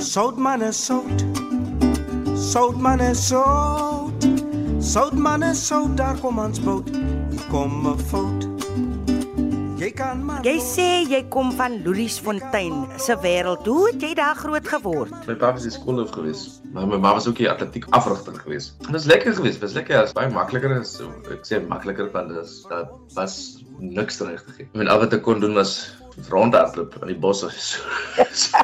Sout man is sout. Sout man is sout. Sout man is sout, daar kom ons boot. Hier kom 'n fout. Jy kan maar Jy sê jy kom van Louisfontein se wêreld. Hoe het jy daar groot geword? My pa was in skoolhoof geweest, maar my ma was ook 'n atletiek afrigter geweest. Dit was lekker geweest, was lekker, was baie makliker as so, ek sê makliker want dit was niks reg te gee. Ek bedoel al wat ek kon doen was rondhardloop in die bosse. So, so,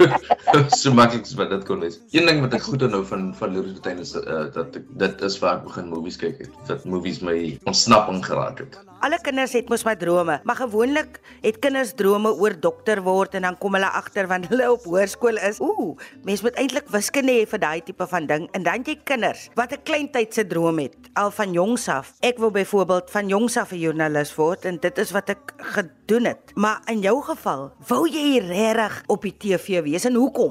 so maklik as wat dit kon wees. Een ding wat ek goed onthou van van Louisfontein is uh, dat ek dit is waar ek begin movies kyk het. Dat movies my ontsnapping geraak het. Alle kinders het mos maar drome, maar gewoonlik het kinders drome oor dokter word en dan kom hulle agter wanneer hulle op hoërskool is. Ooh, mens moet eintlik wiskunde hê vir daai tipe van ding. En dan jy kinders wat 'n kleintyd se droom het, al van jongs af. Ek wil byvoorbeeld van jongs af 'n joernalis word en dit is wat ek gedoen het. Maar in jou geval, wou jy regtig op die TV wees en hoekom?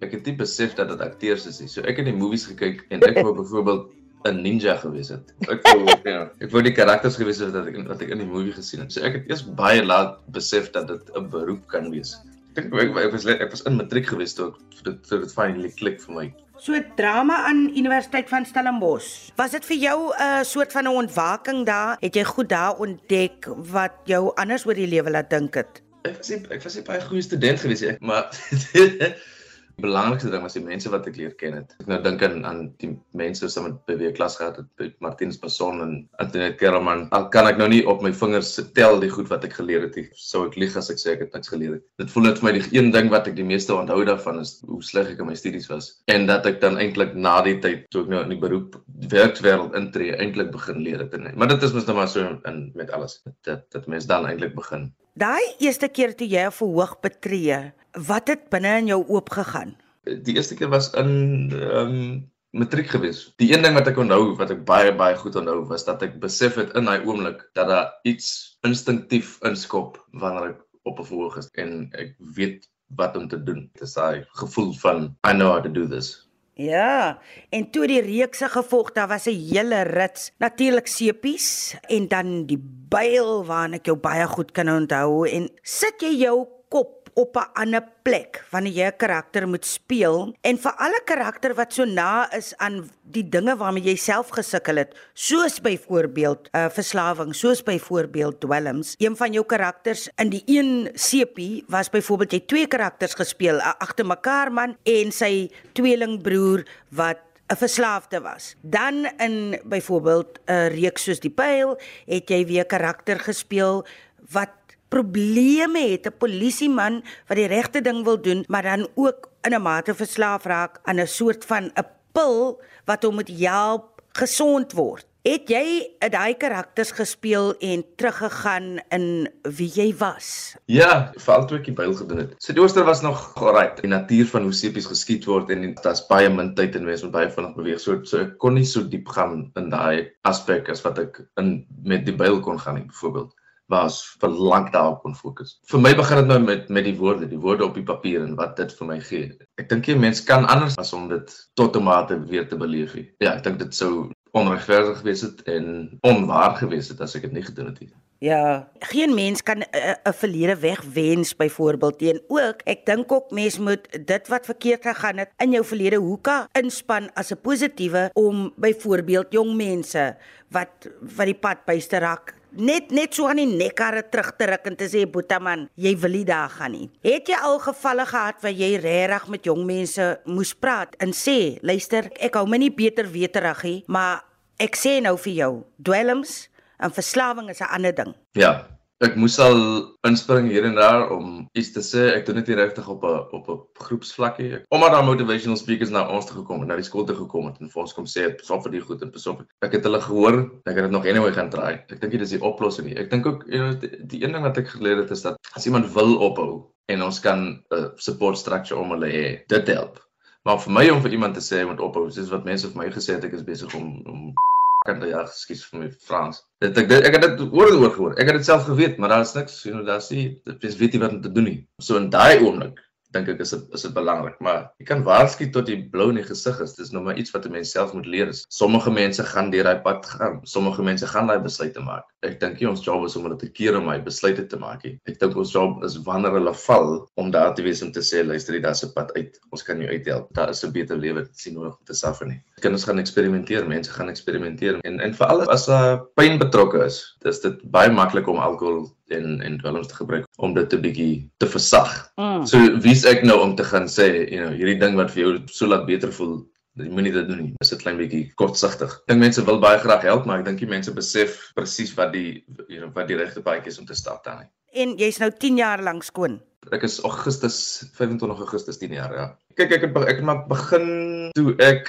Ek het nie besef dat dit akteurs is nie. So ek het die movies gekyk en ek wou byvoorbeeld 'n ninja gewees het. Ek wou ja, ek wou die karakters gewees het wat ek wat ek in die movie gesien het. So ek het eers baie laat besef dat dit 'n beroep kan wees. Ek dink ek, ek was ek was in matriek gewees toe ek dit toe dit finally klik vir my. So drama aan Universiteit van Stellenbosch. Was dit vir jou 'n uh, soort van 'n ontwaking daar? Het jy goed daar ontdek wat jou anders oor die lewe laat dink het? Ek was nie, ek was nie baie goeie student gewees nie, maar belangrikste ding was die mense wat ek leer ken het. Ek nou dink aan aan die mense wat met ek klas gehad het, by Martinus Passon en Antoinette Kerman. Al kan ek nou nie op my vingers tel die goed wat ek geleer het nie. Sou ek lieg as ek sê ek het niks geleer het. Dit voel net vir my die een ding wat ek die meeste onthou daarvan is hoe sleg ek in my studies was en dat ek dan eintlik na die tyd toe ek nou in die beroep werkswêreld intree eintlik begin leer het. Maar dit is mos nou maar so in met alles. Dat dat mens dan eintlik begin. Daai eerste keer toe jy 'n verhoog betree, wat het binne in jou oopgegaan? die eerste keer was in ehm um, matriek gewees. Die een ding wat ek onthou wat ek baie baie goed onthou was dat ek besef het in daai oomblik dat daar iets instinktief inskop wanneer ek op 'n verhoog is en ek weet wat om te doen. Dit is daai gevoel van I know how to do this. Ja, en toe die reekse gevolg, daar was 'n hele rits, natuurlik sepies en dan die byl waarna ek jou baie goed kan onthou en sit jy jou kop op 'n ander plek wanneer jy 'n karakter moet speel en vir alle karakter wat so na is aan die dinge waarmee jy self gesukkel het soos byvoorbeeld uh, verslawing soos byvoorbeeld dwelms een van jou karakters in die een sepie was byvoorbeeld jy twee karakters gespeel 'n agter mekaar man en sy tweelingbroer wat 'n verslaafde was. Dan in byvoorbeeld 'n reeks soos Die Pyl het jy weer karakter gespeel wat probleme het 'n polisieman wat die regte ding wil doen, maar dan ook in 'n mate verslaaf raak aan 'n soort van 'n pil wat hom moet help gesond word. Het jy daai karakters gespeel en teruggegaan in wie jy was? Ja, die byl gedoen het. Ooster was nog alright. Die natuur van hoe sepies geskiet word en daar's baie min tyd en mens moet baie vinnig beweeg. So so ek kon nie so diep gaan in daai aspek as wat ek in met die byl kon gaan nie, byvoorbeeld was vir lank daarop kon fokus. Vir my begin dit nou met met die woorde, die woorde op die papier en wat dit vir my gee. Ek dink jy mens kan anders as om dit tot 'n mate weer te beleef. nie. Ja, ek dink dit sou onregverdig gewees het en onwaar gewees het as ek dit nie gedoen het nie. Ja, geen mens kan 'n 'n verlede wegwens byvoorbeeld teen ook. Ek dink ook mens moet dit wat verkeerd gegaan het in jou verlede hoeka inspan as 'n positiewe om byvoorbeeld jong mense wat wat die pad byste raak net net so aan die nekkarre terug te ruk en te sê boetaman, jy wil nie daar gaan nie. Het jy al gevalle gehad waar jy regtig met jong mense moes praat en sê, luister, ek hou my nie beter weterig nie, maar ek sê nou vir jou, dwelms en verslawing is 'n ander ding. Ja, ek moes al inspring hier en daar om iets te sê. Ek doen dit nie regtig op 'n op 'n groepsvlakkie. Omdat daar motivational speakers na ons toe gekom het, na die skool toe gekom het en vir ons kom sê, "Pas op vir die goed en pas op." Ek het hulle gehoor, ek het dit nog anyway gaan try. Ek dink dit is die oplossing nie. Ek dink ook you know, die, die een ding wat ek geleer het is dat as iemand wil ophou en ons kan 'n uh, support structure om hulle hê, dit help. Maar vir my om vir iemand te sê moet ophou, soos wat mense vir my gesê het ek is besig om om kan ja, skuis vir my Frans. Dit ek dit, ek het dit oor oor gehoor. Ek het dit self geweet, maar daar is niks, you know, daar's nie is weet nie wat om te doen nie. So in daai oomblik dink ek is dit is dit belangrik, maar jy kan waarsku tot jy blou in die gesig is. Dis nou maar iets wat 'n mens self moet leer. Is. Sommige mense gaan deur daai pad gaan. Sommige mense gaan daai besluite maak. Ek dink nie ons job is om hulle te keer om my besluite te maak nie. Ek dink ons job is wanneer hulle val om daar te wees om te sê luister, is 'n pad uit. Ons kan jou uithelp. Daar is 'n beter lewe. Dit sien nodig om te suffer nie. Kinders gaan eksperimenteer, mense gaan eksperimenteer en en veral as daar uh, pyn betrokke is, dis dit baie maklik om alkohol en en dwelms te gebruik om dit 'n bietjie te versag. Mm. So wie's ek nou om te gaan sê, you know, hierdie ding wat vir jou so laat beter voel, jy moenie dit doen nie. Dit is 'n klein bietjie kortsigtig. Ek dink mense wil baie graag help, maar ek dink die mense besef presies wat die you know, wat die regte paadjie is om te stap dan nie. En jy's nou 10 jaar lank skoon. Ek is Augustus 25 Augustus 10 jaar, ja. Kyk ek het ek het maar begin toe ek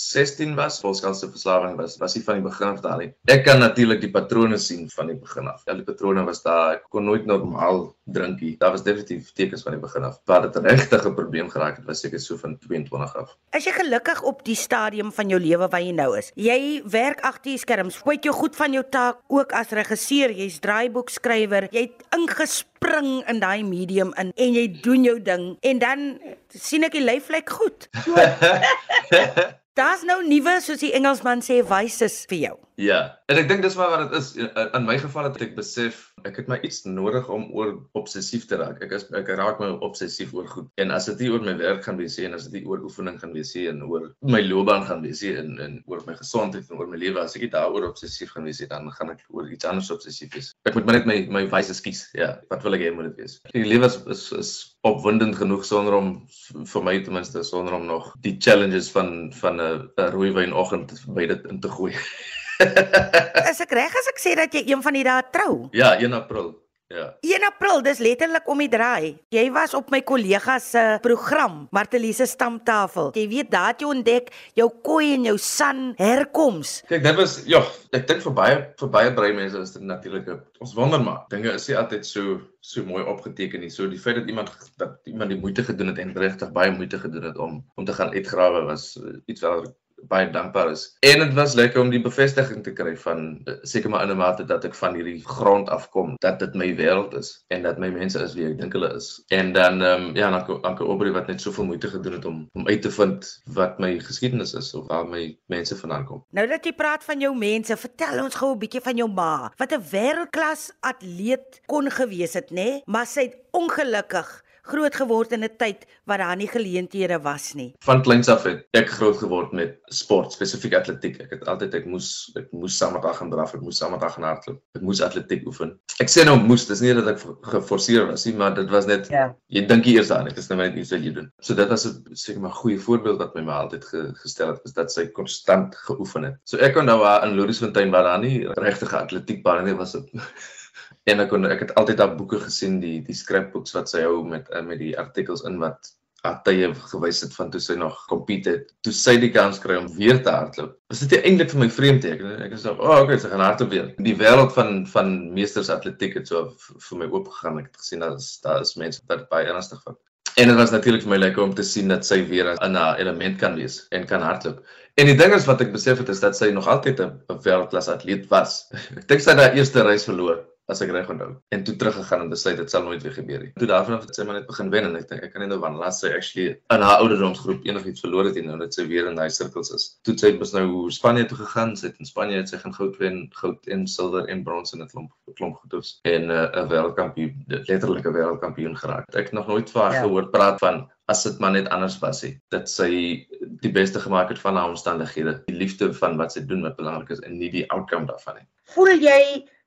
16 was, volskanse verslawing was, was nie van die begin af daar nie. Ek kan natuurlik die patrone sien van die begin af. Ja, die patrone was daar. Ek kon nooit normaal drink nie. Daar was definitief tekens van die begin af. Waar dit regtig 'n probleem geraak het, was seker so van 22 af. As jy gelukkig op die stadium van jou lewe waar jy nou is. Jy werk agter die skerms. Weet jy goed van jou taak ook as regisseur, jy's draaiboekskrywer. Jy het ingespring in daai medium in en jy doen jou ding en dan sien ek die lyf lyk goed. Daar's nou nuwe soos die Engelsman sê wyses vir jou. Ja, en ek dink dis maar wat dit is. In my geval het ek besef ek het my iets nodig om oor obsessief te raak. Ek is ek raak my obsessief oor goed. En as dit nie oor my werk gaan wees nie en as dit nie oor oefening gaan wees nie en oor my loopbaan gaan wees nie en en oor my gesondheid en oor my lewe, as ek nie daaroor obsessief gaan wees nie, dan gaan ek oor iets anders obsessief wees. Ek moet maar net my my wyses kies. Ja, wat wil ek hê moet dit wees? Die lewe is, is is opwindend genoeg sonder om vir my ten minste sonder om nog die challenges van van 'n rooiwynoggend by dit in te gooi. is ek reg as ek sê dat jy een van die dae trou? Ja, 1 April. Ja. 1 April, dis letterlik om die draai. Jy was op my kollega se program, Martelise stamtafel. Jy weet daar jy ontdek jou koei en jou san herkoms. Kyk, dit was ja, ek dink vir baie vir baie brei mense is dit natuurlik ons wonder maar. Dinge is nie altyd so so mooi opgeteken nie. So die feit dat iemand dat iemand die moeite gedoen het en regtig baie moeite gedoen het om om te gaan uitgrawe was uh, iets wat baie dankbaar is. En dit was lekker om die bevestiging te kry van eh, seker maar in 'n mate dat ek van hierdie grond afkom, dat dit my wêreld is en dat my mense is wie ek dink hulle is. En dan ehm um, ja, dan dankie Aubrey wat net soveel moeite gedoen het om om uit te vind wat my geskiedenis is of waar my mense vandaan kom. Nou dat jy praat van jou mense, vertel ons gou 'n bietjie van jou ma. Wat 'n wêreldklas atleet kon gewees het, nê? Nee? Maar sy het ongelukkig groot geword in 'n tyd waar daar nie geleenthede was nie. Van kleins af het ek groot geword met sport, spesifiek atletiek. Ek het altyd ek moes ek moes saterdag gaan draf, ek moes saterdag gaan hardloop. Ek moes atletiek oefen. Ek sê nou moes, dis nie dat ek geforseer was nie, maar dit was net ja. jy dink eers aan, dit is nou net iets wat jy doen. So dit was 'n seker maar goeie voorbeeld wat my ma altyd ge, gestel het, is dat sy konstant geoefen het. So ek kon nou in Lourensfontein waar daar nie regtig atletiekbaan nie was. En ek kon ek het altyd daai boeke gesien die die scrapbooks wat sy hou met eh, met die artikels in wat Atye gewys het van toe sy nog compete het. Toe sy die kans kry om weer te hardloop. Was dit eintlik vir my vreemd ek. Ek is so, "O, oh, okay, sy gaan hardloop weer." Die wêreld van van meesters atletiek het so vir my oop gegaan. Ek het gesien dat daar is mense wat baie ernstig van. En dit was natuurlik vir my lekker om te sien dat sy weer in 'n element kan wees en kan hardloop. En die ding is wat ek besef het is dat sy nog altyd 'n wêreldklas atleet was. Ek dink sy het haar eerste reis verloor as ek reg onthou en toe teruggegaan en besluit dit sal nooit weer gebeur nie. Toe daarvan af het sy maar net begin wen en ek dink ek kan nie nou van laat sy actually in haar ouderdomsgroep enigiets verloor het en nou dat sy weer in daai sirkels is. Toe sy mos nou Spanje toe gegaan, sy het in Spanje het sy gaan goud wen, goud en silwer en brons in 'n klomp klomp goeders en eh, 'n uh, wêreldkampioen, letterlik 'n wêreldkampioen geraak. Ek het nog nooit van haar ja. gehoor praat van as dit maar net anders was hy dat sy die beste gemaak het van haar omstandighede die liefde van wat sy doen wat belangrik is en nie die outcome daarvan nie voel jy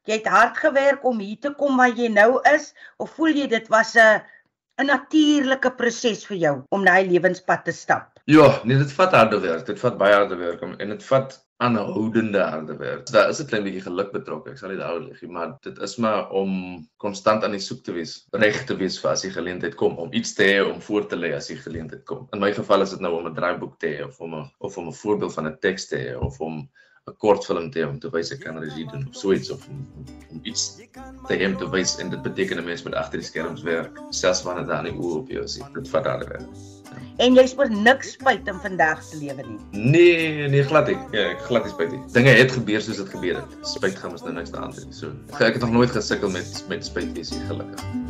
jy het hard gewerk om hier te kom waar jy nou is of voel jy dit was 'n 'n natuurlike proses vir jou om daai lewenspad te stap? Ja, nee, dit vat harde werk. Dit vat baie harde werk en dit vat aanhoudende harde werk. Daar is 'n klein bietjie geluk betrokke. Ek sal dit hou ligie, maar dit is maar om konstant aan die soek te wees, reg te wees vir as die geleentheid kom om iets te hê om voor te lê as die geleentheid kom. In my geval is dit nou om 'n draaiboek te hê of om 'n of om 'n voorbeeld van 'n teks te hê of om 'n kortfilm te hê om te wys ek kan regie doen of so iets of om, om iets te hê om te wys en dit beteken 'n mens moet agter die skerms werk selfs wanneer daar nie oë op jou is dit vat harde werk En jy spesifiek niks spyt in vandag se lewe nie. Nee, nee glad nie. Ja, ek glad nie spyt nie. Dinge het gebeur soos dit gebeur het. Spyt gaan ons nou niks daaraan doen. So, ek het nog nooit gesukkel met met spyt wees nie, gelukkig.